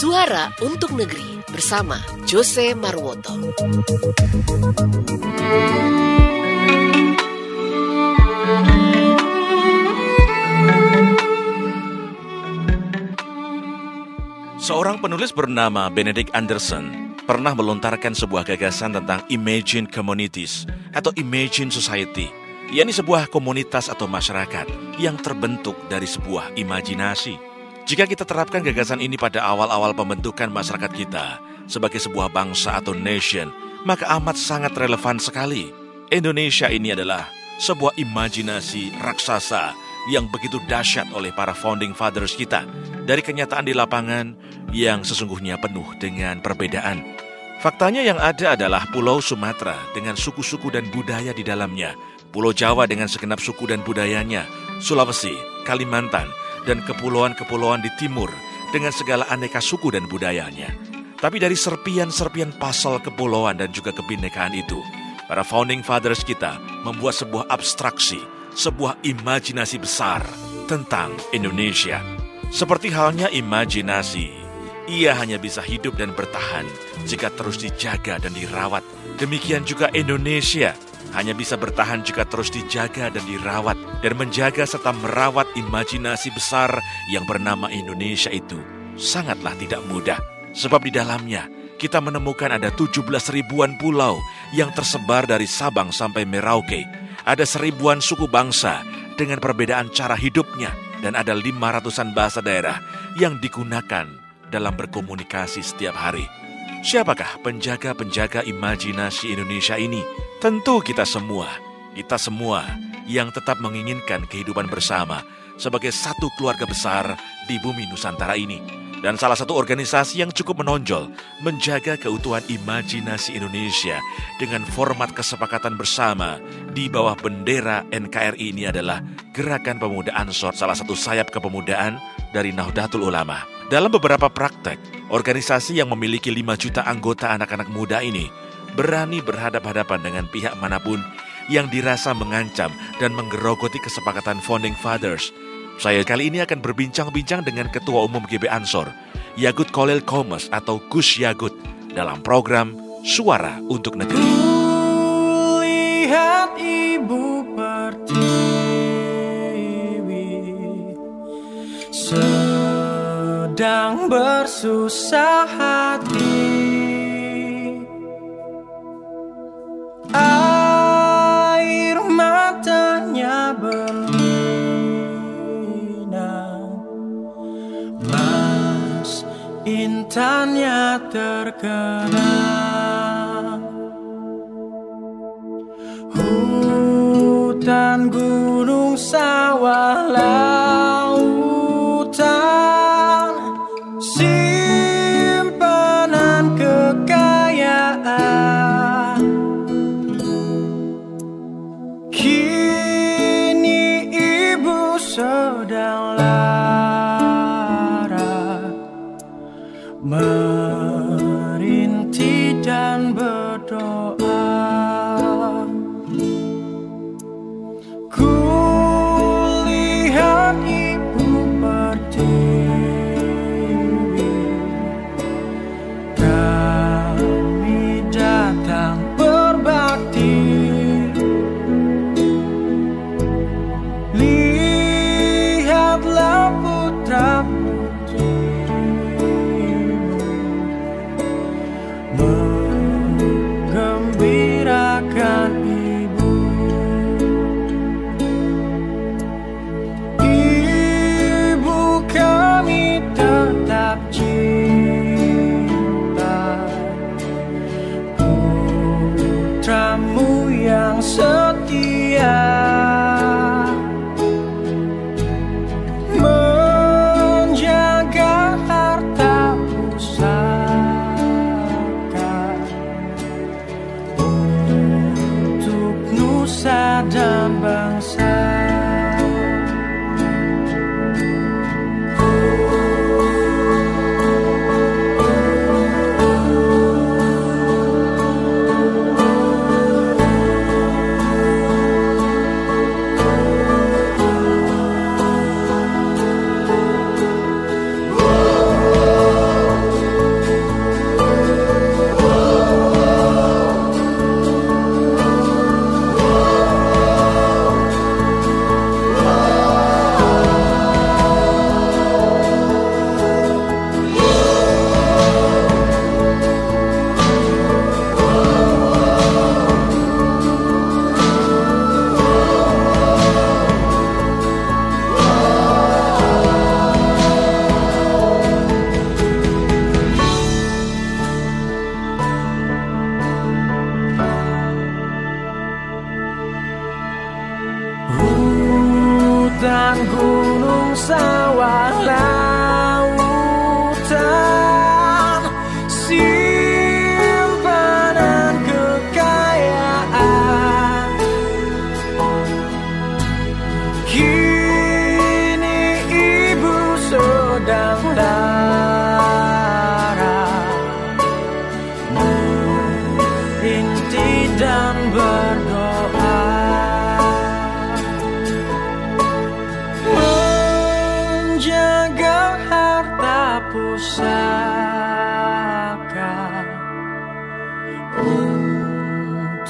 Suara untuk Negeri bersama Jose Marwoto. Seorang penulis bernama Benedict Anderson pernah melontarkan sebuah gagasan tentang Imagine Communities atau Imagine Society, yakni sebuah komunitas atau masyarakat yang terbentuk dari sebuah imajinasi. Jika kita terapkan gagasan ini pada awal-awal pembentukan masyarakat kita sebagai sebuah bangsa atau nation, maka amat sangat relevan sekali. Indonesia ini adalah sebuah imajinasi raksasa yang begitu dahsyat oleh para founding fathers kita dari kenyataan di lapangan yang sesungguhnya penuh dengan perbedaan. Faktanya yang ada adalah Pulau Sumatera dengan suku-suku dan budaya di dalamnya, Pulau Jawa dengan segenap suku dan budayanya, Sulawesi, Kalimantan, dan kepulauan-kepulauan di timur dengan segala aneka suku dan budayanya. Tapi dari serpian-serpian pasal kepulauan dan juga kebinekaan itu, para founding fathers kita membuat sebuah abstraksi, sebuah imajinasi besar tentang Indonesia. Seperti halnya imajinasi, ia hanya bisa hidup dan bertahan jika terus dijaga dan dirawat. Demikian juga Indonesia hanya bisa bertahan jika terus dijaga dan dirawat dan menjaga serta merawat imajinasi besar yang bernama Indonesia itu sangatlah tidak mudah. Sebab di dalamnya kita menemukan ada 17 ribuan pulau yang tersebar dari Sabang sampai Merauke. Ada seribuan suku bangsa dengan perbedaan cara hidupnya dan ada 500-an bahasa daerah yang digunakan dalam berkomunikasi setiap hari. Siapakah penjaga-penjaga imajinasi Indonesia ini? Tentu kita semua. Kita semua yang tetap menginginkan kehidupan bersama sebagai satu keluarga besar di bumi Nusantara ini. Dan salah satu organisasi yang cukup menonjol menjaga keutuhan imajinasi Indonesia dengan format kesepakatan bersama di bawah bendera NKRI ini adalah Gerakan Pemuda Ansor, salah satu sayap kepemudaan dari Nahdlatul Ulama. Dalam beberapa praktek, organisasi yang memiliki 5 juta anggota anak-anak muda ini berani berhadap-hadapan dengan pihak mana pun yang dirasa mengancam dan menggerogoti kesepakatan Founding Fathers saya kali ini akan berbincang-bincang dengan Ketua Umum GB Ansor, Yagut Kolel Komes atau Gus Yagut, dalam program Suara untuk Negeri. Lihat ibu pertiwi sedang bersusah hati. Air matanya berlinang. Mas intannya terkenang Hutan gunung sawah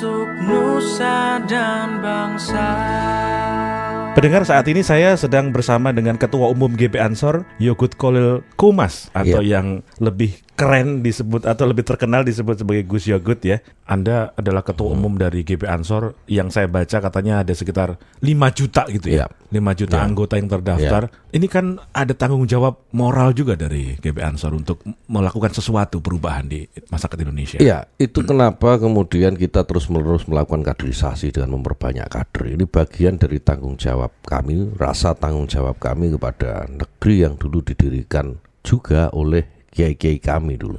untuk nusa dan bangsa. Pendengar saat ini saya sedang bersama dengan Ketua Umum GP Ansor Yogut Kolil Kumas atau yeah. yang lebih keren disebut atau lebih terkenal disebut sebagai Gus Yogut ya. Anda adalah Ketua Umum dari GP Ansor yang saya baca katanya ada sekitar 5 juta gitu ya. Iya. 5 juta Iya. anggota yang terdaftar. Ini kan ada tanggung jawab moral juga dari GP Ansor untuk melakukan sesuatu perubahan di masyarakat Indonesia. Iya, itu kenapa kemudian kita terus-menerus melakukan kaderisasi dengan memperbanyak kader. Ini bagian dari tanggung jawab kami, rasa tanggung jawab kami kepada negeri yang dulu didirikan juga oleh kiai-kiai kami dulu.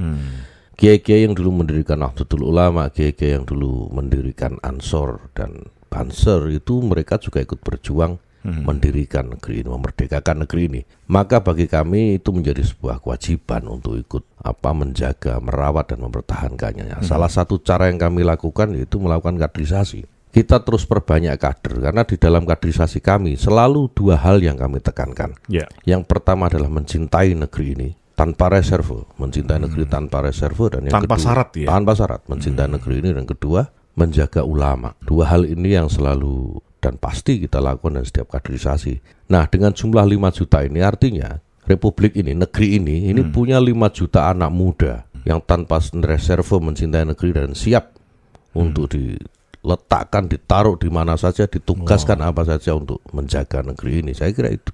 Kiai-kiai yang dulu mendirikan Nahdlatul Ulama, kiai-kiai yang dulu mendirikan Ansor dan Banser itu mereka juga ikut berjuang mendirikan negeri ini, memerdekakan negeri ini. Maka bagi kami itu menjadi sebuah kewajiban untuk ikut apa menjaga, merawat dan mempertahankannya. Salah satu cara yang kami lakukan yaitu melakukan kaderisasi. Kita terus perbanyak kader karena di dalam kaderisasi kami selalu dua hal yang kami tekankan. Ya. Yang pertama adalah mencintai negeri ini tanpa reserve, mencintai negeri tanpa reserve dan yang Tanpa kedua, syarat ya? Tanpa syarat, mencintai negeri ini dan kedua menjaga ulama. Dua hal ini yang selalu dan pasti kita lakukan dalam setiap kaderisasi. Nah, dengan jumlah 5 juta ini artinya republik ini, negeri ini ini punya 5 juta anak muda yang tanpa reserve mencintai negeri dan siap untuk diletakkan, ditaruh di mana saja, ditugaskan apa saja untuk menjaga negeri ini. Saya kira itu.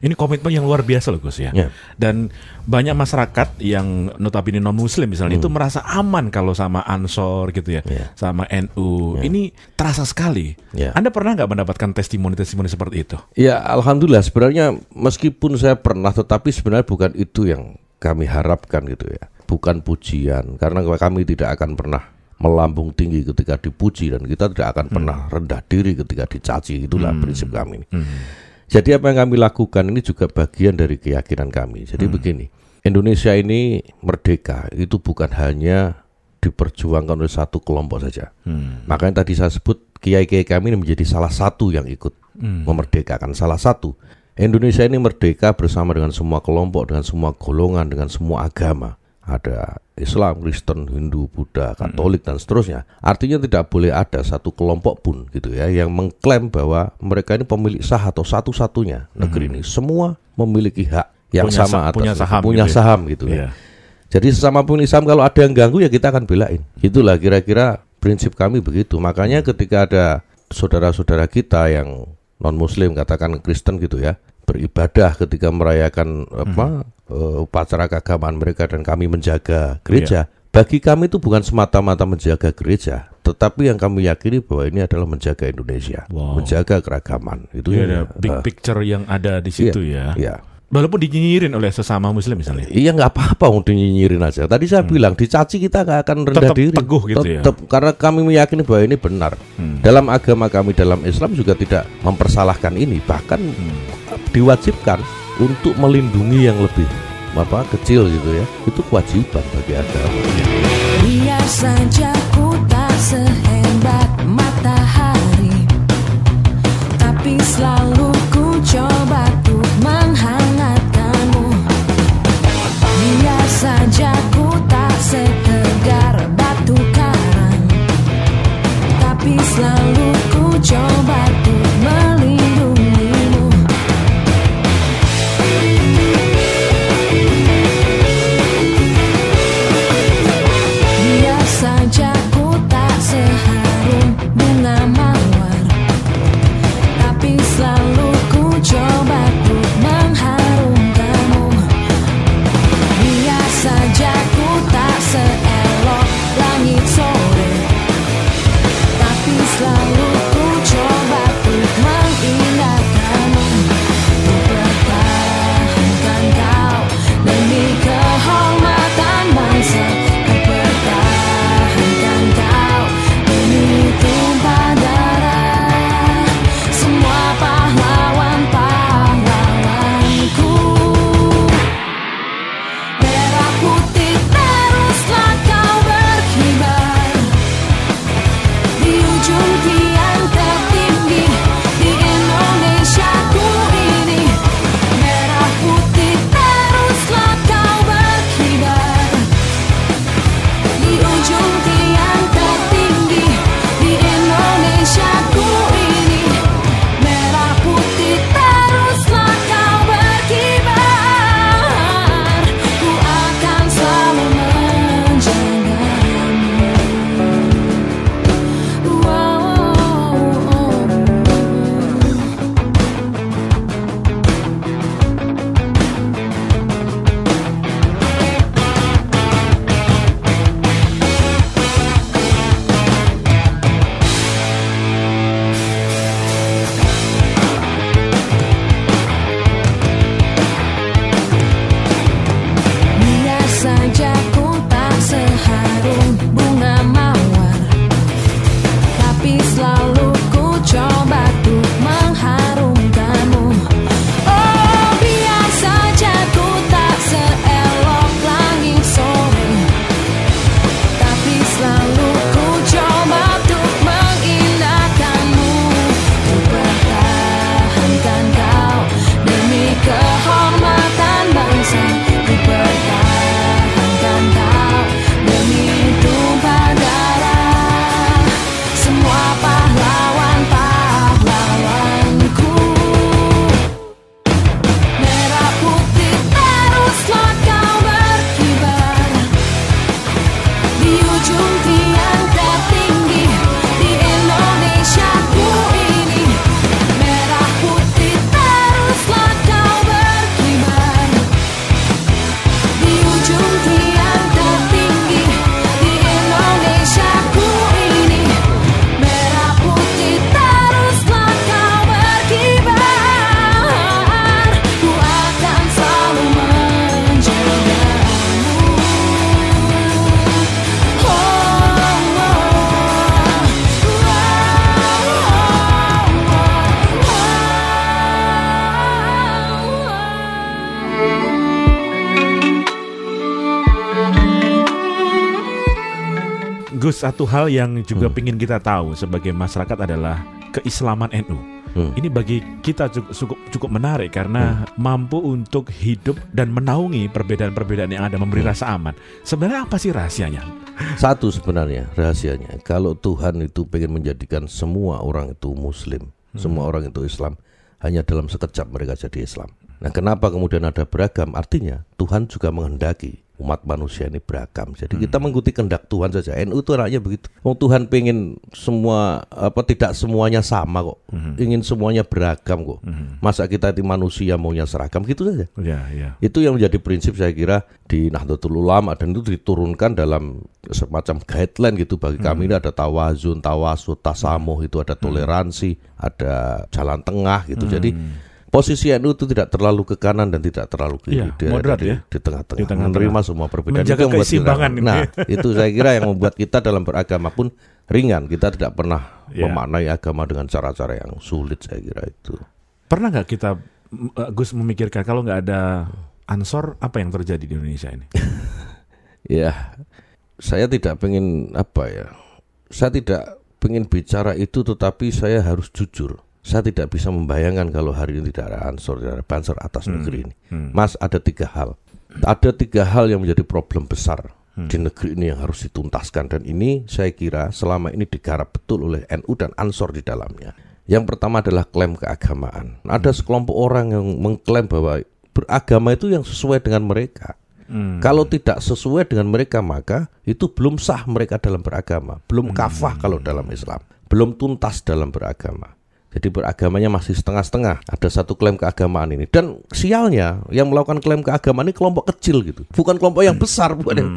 Ini komitmen yang luar biasa loh Gus ya. Ya. Dan banyak masyarakat yang notabene non muslim misalnya itu merasa aman kalau sama Ansor gitu ya, Hmm. Ya. sama NU. Ini terasa sekali. Ya. Anda pernah nggak mendapatkan testimoni-testimoni seperti itu? Ya, alhamdulillah sebenarnya meskipun saya pernah tetapi sebenarnya bukan itu yang kami harapkan gitu ya. Bukan pujian karena kami tidak akan pernah melambung tinggi ketika dipuji dan kita tidak akan pernah rendah diri ketika dicaci. Itulah prinsip kami ini. Jadi apa yang kami lakukan ini juga bagian dari keyakinan kami. Jadi begini, Indonesia ini merdeka itu bukan hanya diperjuangkan oleh satu kelompok saja. Makanya tadi saya sebut kiai-kiai kami ini menjadi salah satu yang ikut memerdekakan salah satu. Indonesia ini merdeka bersama dengan semua kelompok, dengan semua golongan, dengan semua agama. Ada Islam, Kristen, Hindu, Buddha, Katolik dan seterusnya. Artinya tidak boleh ada satu kelompok pun gitu ya yang mengklaim bahwa mereka ini pemilik sah atau satu-satunya negeri ini. Semua memiliki hak yang Punya sama sa- atas punya saham punya gitu ya. saham gitu ya. Iya. Jadi sesama pun Islam kalau ada yang ganggu ya kita akan belain. Itulah kira-kira prinsip kami begitu. Makanya ketika ada saudara-saudara kita yang non Muslim katakan Kristen gitu ya beribadah ketika merayakan apa eh, upacara keagamaan mereka dan kami menjaga gereja. Bagi kami itu bukan semata-mata menjaga gereja, tetapi yang kami yakini bahwa ini adalah menjaga Indonesia, Wow. menjaga keragaman. Itu Iya, ya, ada big eh, picture yang ada di situ ya. Iya. Walaupun dinyinyirin oleh sesama muslim misalnya. Iya nggak apa-apa untuk nyinyirin aja. Tadi saya bilang dicaci kita nggak akan rendah Hmm. Tetap diri. teguh gitu ya. Tetap, karena kami meyakini bahwa ini benar. Hmm. Dalam agama kami dalam Islam juga tidak mempersalahkan ini, bahkan Hmm. diwajibkan untuk melindungi yang lebih apa kecil gitu ya. Itu kewajiban bagi agama. Biar saja satu hal yang juga Hmm. ingin kita tahu sebagai masyarakat adalah keislaman NU. Hmm. Ini bagi kita cukup cukup, menarik karena mampu untuk hidup dan menaungi perbedaan-perbedaan yang ada, memberi Hmm. rasa aman. Sebenarnya apa sih rahasianya? Satu sebenarnya rahasianya, kalau Tuhan itu pengen menjadikan semua orang itu Muslim, semua orang itu Islam, hanya dalam sekejap mereka jadi Islam. Nah, kenapa kemudian ada beragam? Artinya Tuhan juga menghendaki umat manusia ini beragam. Jadi kita mengikuti kehendak Tuhan saja. NU itu anaknya begitu. Oh, Tuhan pengen semua apa tidak semuanya sama kok. Ingin semuanya beragam kok. Masa kita itu manusia maunya seragam gitu saja. Ya, ya. Itu yang menjadi prinsip saya kira di Nahdlatul Ulama dan itu diturunkan dalam semacam guideline gitu bagi kami ini ada tawazun, tawasud, tasamuh itu ada toleransi, ada jalan tengah gitu. Jadi posisi NU itu tidak terlalu ke kanan dan tidak terlalu ke Iya, kiri. Moderat ada di, ya. di tengah-tengah, Di tengah-tengah. menerima semua perbedaan. Menjaga Itu kita- keseimbangan ini. Nah, itu saya kira yang membuat kita dalam beragama pun ringan. Kita tidak pernah Iya. memaknai agama dengan cara-cara yang sulit saya kira itu. Pernah nggak kita eh, Gus memikirkan kalau nggak ada Ansor apa yang terjadi di Indonesia ini? Ya, saya tidak pengen apa ya. Saya tidak pengen bicara itu, tetapi saya harus jujur. Saya tidak bisa membayangkan kalau hari ini tidak ada ansor, tidak ada banser atas negeri ini. Mas, ada tiga hal. Ada tiga hal yang menjadi problem besar di negeri ini yang harus dituntaskan dan ini saya kira selama ini digarap betul oleh NU dan Ansor di dalamnya. Yang pertama adalah klaim keagamaan. Ada sekelompok orang yang mengklaim bahwa beragama itu yang sesuai dengan mereka. Kalau tidak sesuai dengan mereka maka itu belum sah mereka dalam beragama, belum kafah kalau dalam Islam, belum tuntas dalam beragama. Jadi beragamanya masih setengah-setengah. Ada satu klaim keagamaan ini dan sialnya yang melakukan klaim keagamaan ini kelompok kecil gitu, bukan kelompok yang besar. Bukan yang-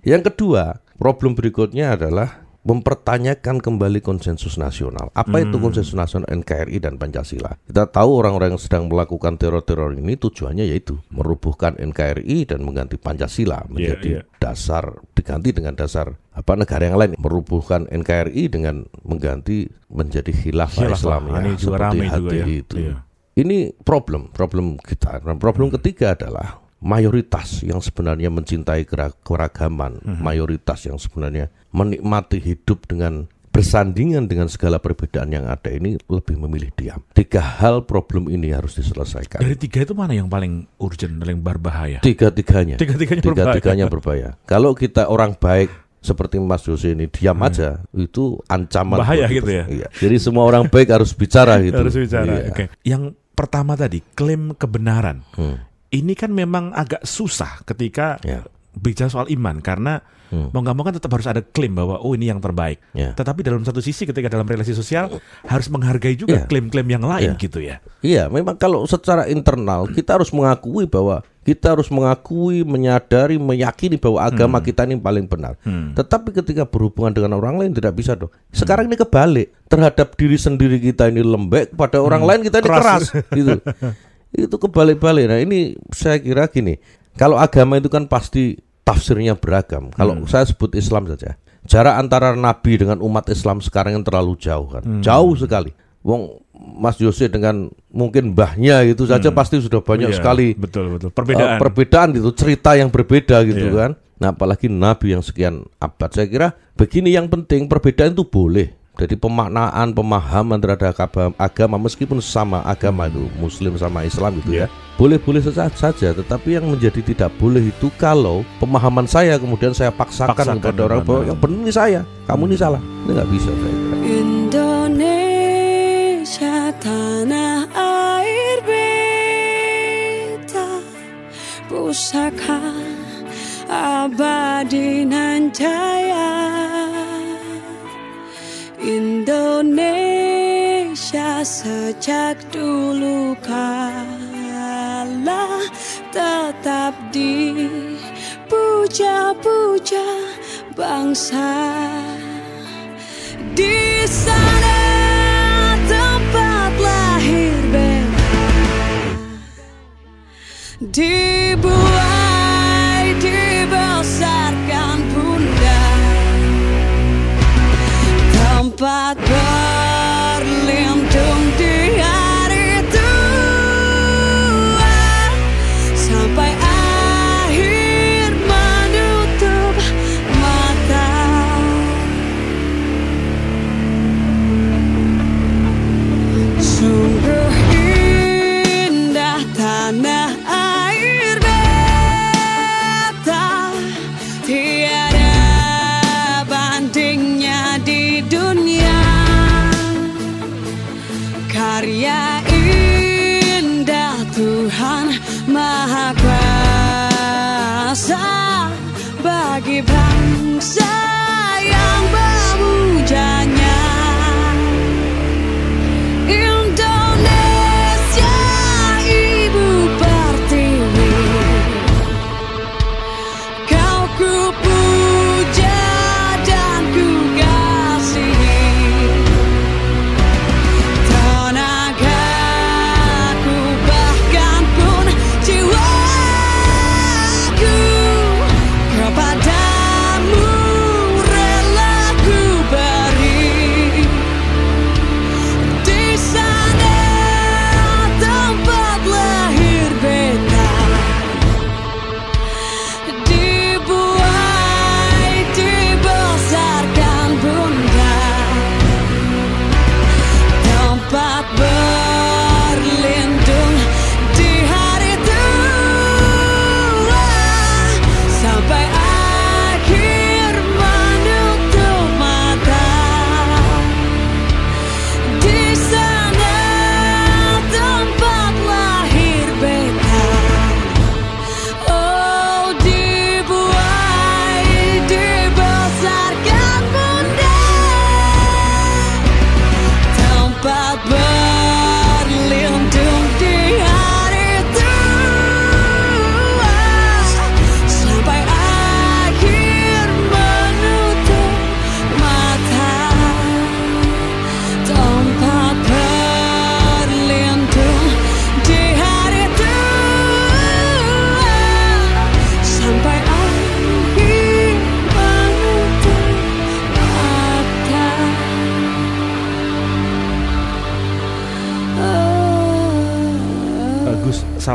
Yang kedua, problem berikutnya adalah mempertanyakan kembali konsensus nasional. Apa itu konsensus nasional NKRI dan Pancasila? Kita tahu orang-orang yang sedang melakukan teror-teror ini tujuannya yaitu merubuhkan NKRI dan mengganti Pancasila menjadi iya. dasar diganti dengan dasar apa negara yang lain merubuhkan NKRI dengan mengganti menjadi khilafah Khilafah. Islam Ah, ini juga ramai juga ya. itu. Iya. Ini problem, problem kita. Dan problem ketiga adalah mayoritas yang sebenarnya mencintai kera- keragaman, mayoritas yang sebenarnya menikmati hidup dengan bersandingan dengan segala perbedaan yang ada ini lebih memilih diam. Tiga hal problem ini harus diselesaikan. Dari tiga itu mana yang paling urgent, paling berbahaya? Tiga-tiganya. Tiga-tiganya berbahaya. Tiga-tiganya berbahaya. Kalau kita orang baik seperti Mas Jose ini diam aja, itu ancaman. Hmm. Bahaya gitu ya? Iya. Jadi semua orang baik harus bicara gitu. Harus bicara. Iya. Oke. Yang pertama tadi klaim kebenaran. Hmm. Ini kan memang agak susah ketika Ya. bicara soal iman karena mau nggak mau kan tetap harus ada klaim bahwa oh ini yang terbaik. Ya. Tetapi dalam satu sisi ketika dalam relasi sosial harus menghargai juga Ya. klaim-klaim yang lain Ya. gitu ya. Iya, memang kalau secara internal kita harus mengakui bahwa kita harus mengakui, menyadari, meyakini bahwa agama kita ini paling benar. Tetapi ketika berhubungan dengan orang lain tidak bisa dong. Sekarang ini kebalik terhadap diri sendiri kita ini lembek, pada orang lain kita ini keras, gitu. Itu kebalik-balik. Nah ini saya kira gini, kalau agama itu kan pasti tafsirnya beragam. Kalau saya sebut Islam saja, jarak antara Nabi dengan umat Islam sekarang yang terlalu jauh kan, jauh sekali. Wong Mas Yose dengan mungkin mbahnya itu saja pasti sudah banyak Iya, sekali Betul betul. uh, Perbedaan. perbedaan gitu, cerita yang berbeda gitu Iya. kan. Nah, apalagi Nabi yang sekian abad. Saya kira begini yang penting perbedaan itu boleh. Jadi pemaknaan, pemahaman terhadap agama, meskipun sama agama itu Muslim sama Islam gitu ya, boleh-boleh saja, saja. Tetapi yang menjadi tidak boleh itu kalau pemahaman saya kemudian saya paksakan, Paksakan kepada orang bahwa yang benar ini saya, kamu ini salah. Ini nggak bisa saya kira. Indonesia tanah air beta pusaka abadi nan jaya Indonesia sejak dulu kala tetap dipuja-puja bangsa. Di sana tempat lahir beta Dibuai,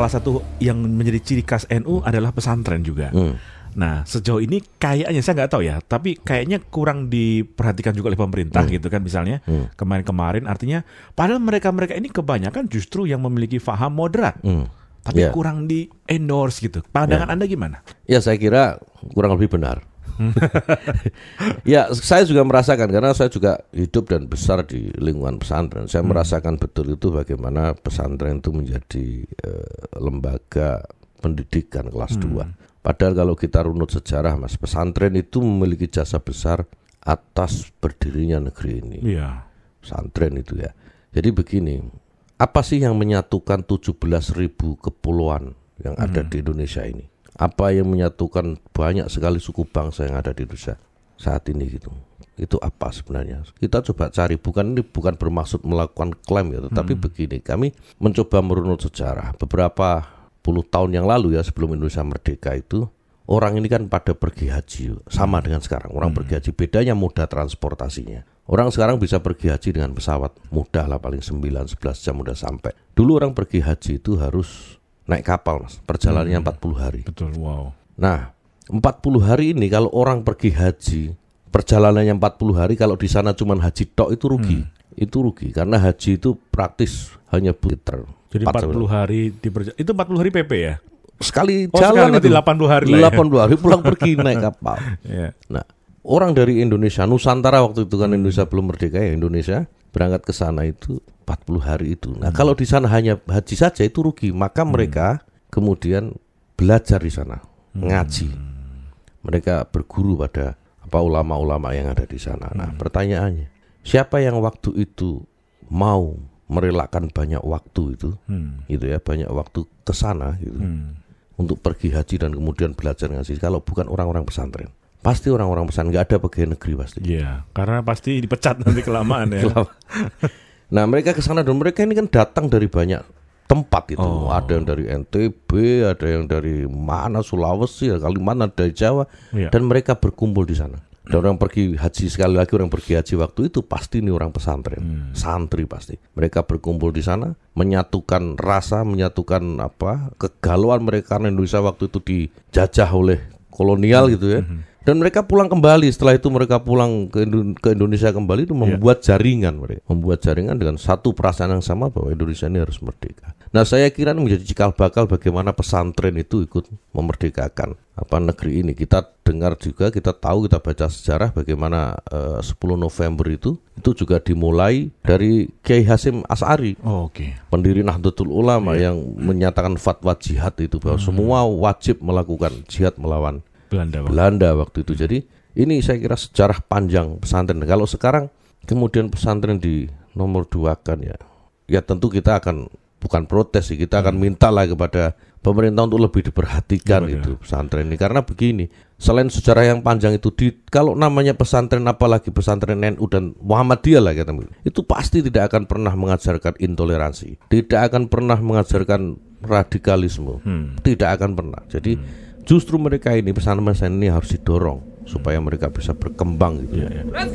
salah satu yang menjadi ciri khas NU adalah pesantren juga. Hmm. Nah, sejauh ini kayaknya saya nggak tahu ya, tapi kayaknya kurang diperhatikan juga oleh pemerintah gitu kan misalnya Hmm. kemarin-kemarin. Artinya, padahal mereka-mereka ini kebanyakan justru yang memiliki faham moderat, Hmm. tapi Ya. kurang di endorse gitu. Pandangan anda gimana? Ya saya kira kurang lebih benar. ya saya juga merasakan karena saya juga hidup dan besar di lingkungan pesantren. Saya merasakan betul itu bagaimana pesantren itu menjadi eh, lembaga pendidikan kelas 2. Padahal kalau kita runut sejarah Mas, pesantren itu memiliki jasa besar atas berdirinya negeri ini. Iya. Pesantren itu ya. Jadi begini, apa sih yang menyatukan 17.000 kepulauan yang ada di Indonesia ini? Apa yang menyatukan banyak sekali suku bangsa yang ada di Indonesia saat ini gitu? Itu apa sebenarnya? Kita coba cari, bukan ini bukan bermaksud melakukan klaim ya, tetapi begini, kami mencoba merunut sejarah. Beberapa puluh tahun yang lalu ya sebelum Indonesia merdeka itu orang ini kan pada pergi haji sama dengan sekarang orang pergi haji bedanya moda transportasinya orang sekarang bisa pergi haji dengan pesawat mudah lah paling 9-11 jam udah sampai dulu orang pergi haji itu harus naik kapal mas perjalanannya 40 hari Betul, wow. Nah, 40 hari ini kalau orang pergi haji, perjalanannya 40 hari kalau di sana cuma haji tok itu rugi. Itu rugi karena haji itu praktis hanya buter. Jadi 40 hari di itu 40 hari PP ya? sekali Oh, jalan sekali, itu berarti 80 hari lah ya. 80 hari pulang pergi naik kapal. Iya. Nah, orang dari Indonesia, Nusantara waktu itu kan Indonesia belum merdeka ya Indonesia berangkat ke sana itu 40 hari itu. Nah, kalau di sana hanya haji saja itu rugi, maka mereka kemudian belajar di sana, ngaji. Mereka berguru pada apa ulama-ulama yang ada di sana. Nah, pertanyaannya, siapa yang waktu itu mau merelakan banyak waktu itu, Hmm. gitu ya, banyak waktu ke sana gitu Hmm. untuk pergi haji dan kemudian belajar ngaji kalau bukan orang-orang pesantren pasti orang-orang pesantren nggak ada pegawai negeri pasti. Iya, karena pasti dipecat nanti kelamaan ya. nah mereka ke sana dan mereka ini kan datang dari banyak tempat itu. Oh. ada yang dari NTB ada yang dari mana Sulawesi Kalimantan dari Jawa. Iya. dan mereka berkumpul di sana. Dan orang pergi haji sekali lagi orang pergi haji waktu itu pasti ini orang pesantren. Santri pasti. Mereka berkumpul di sana menyatukan rasa menyatukan apa kegalauan mereka karena Indonesia waktu itu dijajah oleh kolonial gitu ya dan mereka pulang kembali. Setelah itu mereka pulang ke, Indo- ke Indonesia kembali itu membuat jaringan mereka membuat jaringan dengan satu perasaan yang sama bahwa Indonesia ini harus merdeka. Nah saya kira ini menjadi cikal bakal bagaimana pesantren itu ikut memerdekakan apa negeri ini. Kita dengar juga kita tahu kita baca sejarah bagaimana eh, 10 November itu itu juga dimulai dari Kiai Hasim As'ari Oh, Oke. pendiri Nahdlatul Ulama yang menyatakan fatwa jihad itu bahwa semua wajib melakukan jihad melawan Belanda. Belanda waktu itu. Jadi ini saya kira sejarah panjang pesantren. Kalau sekarang kemudian pesantren di nomor dua kan ya, ya tentu kita akan bukan protes sih, kita akan minta lah kepada pemerintah untuk lebih diperhatikan Iya, itu pesantren ini. Karena begini, selain sejarah yang panjang itu di kalau namanya pesantren apalagi pesantren NU dan Muhammadiyah lah kata itu pasti tidak akan pernah mengajarkan intoleransi, tidak akan pernah mengajarkan radikalisme, tidak akan pernah. Jadi justru mereka ini pesantren-pesantren ini harus didorong supaya mereka bisa berkembang gitu. Iya, iya. Tanah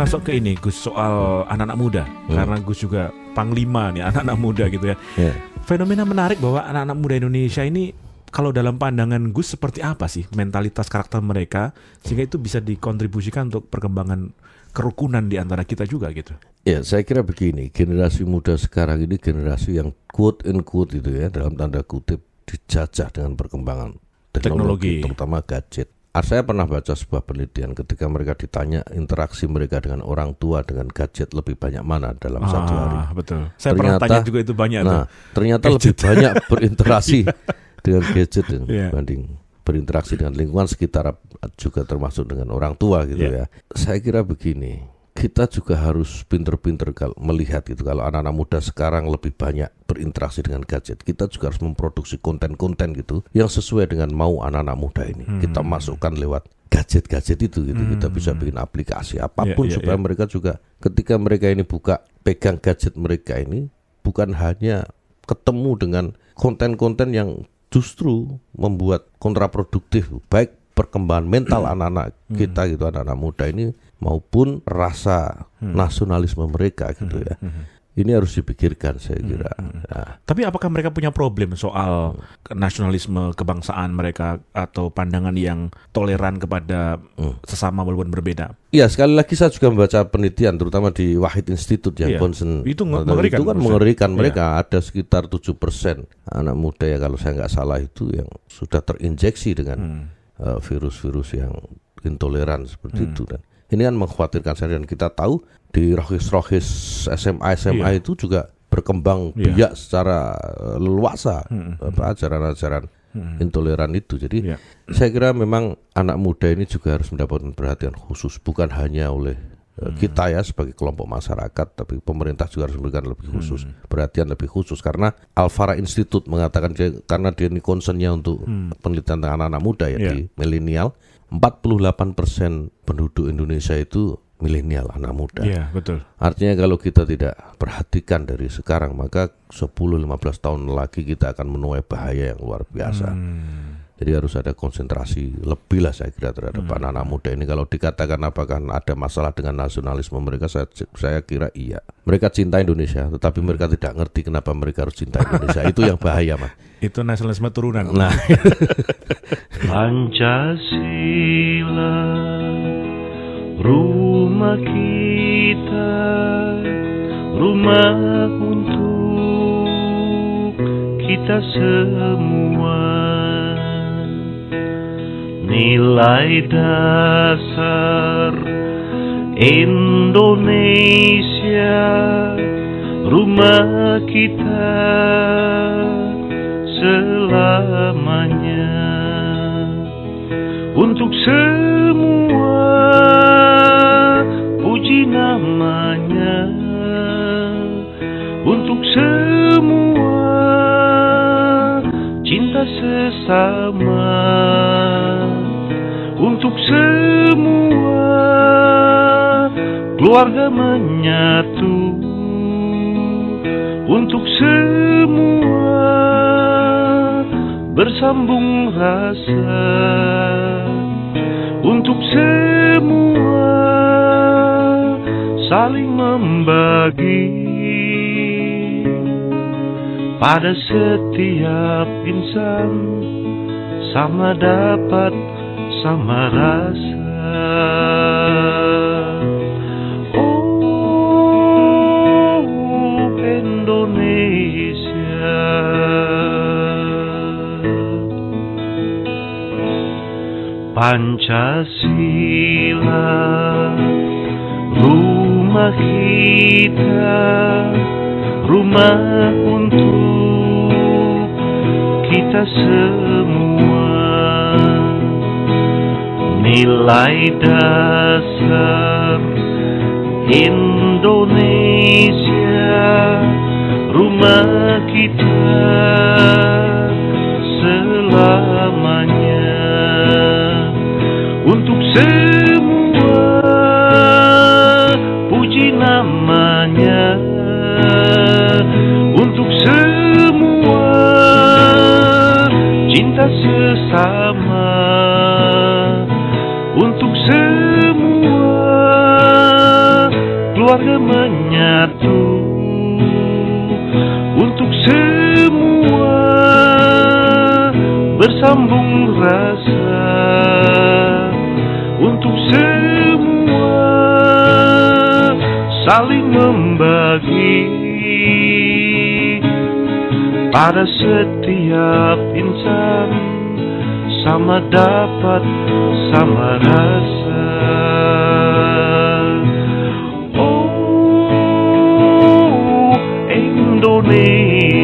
masuk ke ini Gus soal anak-anak muda karena Gus juga panglima nih anak-anak muda gitu ya. Ya. Fenomena menarik bahwa anak-anak muda Indonesia ini kalau dalam pandangan Gus seperti apa sih mentalitas karakter mereka sehingga itu bisa dikontribusikan untuk perkembangan kerukunan di antara kita juga gitu. Ya, saya kira begini, generasi muda sekarang ini generasi yang quote and quote itu ya dalam tanda kutip dijajah dengan perkembangan teknologi, Teknologi. terutama gadget. Ah, Saya pernah baca sebuah penelitian ketika mereka ditanya interaksi mereka dengan orang tua dengan gadget lebih banyak mana dalam satu hari. Ah, betul. Saya pernah Ternyata- tanya juga itu banyak tuh. Nah, ternyata Gadget. lebih banyak berinteraksi dengan gadget Iya. dibanding berinteraksi dengan lingkungan sekitar juga termasuk dengan orang tua gitu Iya. ya. Saya kira begini, kita juga harus pinter-pinter kalau melihat itu kalau anak-anak muda sekarang lebih banyak berinteraksi dengan gadget. Kita juga harus memproduksi konten-konten gitu yang sesuai dengan mau anak-anak muda ini. Hmm. Kita masukkan lewat gadget-gadget itu gitu. Kita bisa bikin aplikasi apa pun Iya, iya, supaya iya. mereka juga ketika mereka ini buka pegang gadget mereka ini bukan hanya ketemu dengan konten-konten yang justru membuat kontraproduktif baik perkembangan mental anak-anak kita gitu anak-anak muda ini maupun rasa nasionalisme mereka gitu ya. Ini harus dipikirkan saya kira. Nah, Tapi apakah mereka punya problem soal nasionalisme kebangsaan mereka atau pandangan yang toleran kepada sesama walaupun berbeda? Iya sekali lagi saya juga membaca penelitian terutama di Wahid Institute yang Iya. concern Itu mengerikan itu kan mengerikan Iya. mereka ada sekitar 7% anak muda ya kalau saya nggak salah itu yang sudah terinjeksi dengan Hmm. eh, virus-virus yang intoleran seperti Hmm. itu dan ini kan mengkhawatirkan saya dan kita tahu di rohis-rohis SMA SMA Iya. itu juga berkembang Iya. biak secara eh, leluasa Hmm. apa ajaran-ajaran Hmm. intoleran itu jadi Iya. saya kira memang anak muda ini juga harus mendapatkan perhatian khusus bukan hanya oleh eh, kita ya sebagai kelompok masyarakat tapi pemerintah juga harus memberikan lebih khusus perhatian lebih khusus karena Alfara Institute mengatakan dia, karena dia ini concernnya untuk penelitian tentang anak-anak muda ya Iya. di milenial 48% penduduk Indonesia itu milenial anak muda Iya, betul. Artinya kalau kita tidak perhatikan dari sekarang maka 10-15 tahun lagi kita akan menuai bahaya yang luar biasa. Hmm. Jadi harus ada konsentrasi lebih lah saya kira terhadap anak-anak muda ini. Kalau dikatakan apakah ada masalah dengan nasionalisme mereka, saya, saya kira iya. Mereka cinta Indonesia, tetapi mereka tidak ngerti kenapa mereka harus cinta Indonesia. Itu yang bahaya, mas. Itu nasionalisme turunan. Nah, Pancasila Rumah kita Rumah untuk kita semua Nilai dasar Indonesia Rumah kita selamanya. Untuk semua puji namanya. Untuk semua cinta sesama untuk semua keluarga menyatu. Untuk semua bersambung rasa. Untuk semua saling membagi. Pada setiap insan sama dapat sama rasa. Oh Indonesia. Pancasila Rumah kita Rumah untuk kita semua Nilai dasar Indonesia Rumah kita selamanya. Untuk semua puji namanya. Untuk semua cinta sesama keluarga menyatu Untuk semua bersambung rasa. Untuk semua saling membagi pada setiap insan sama dapat sama rasa Oh Indonesia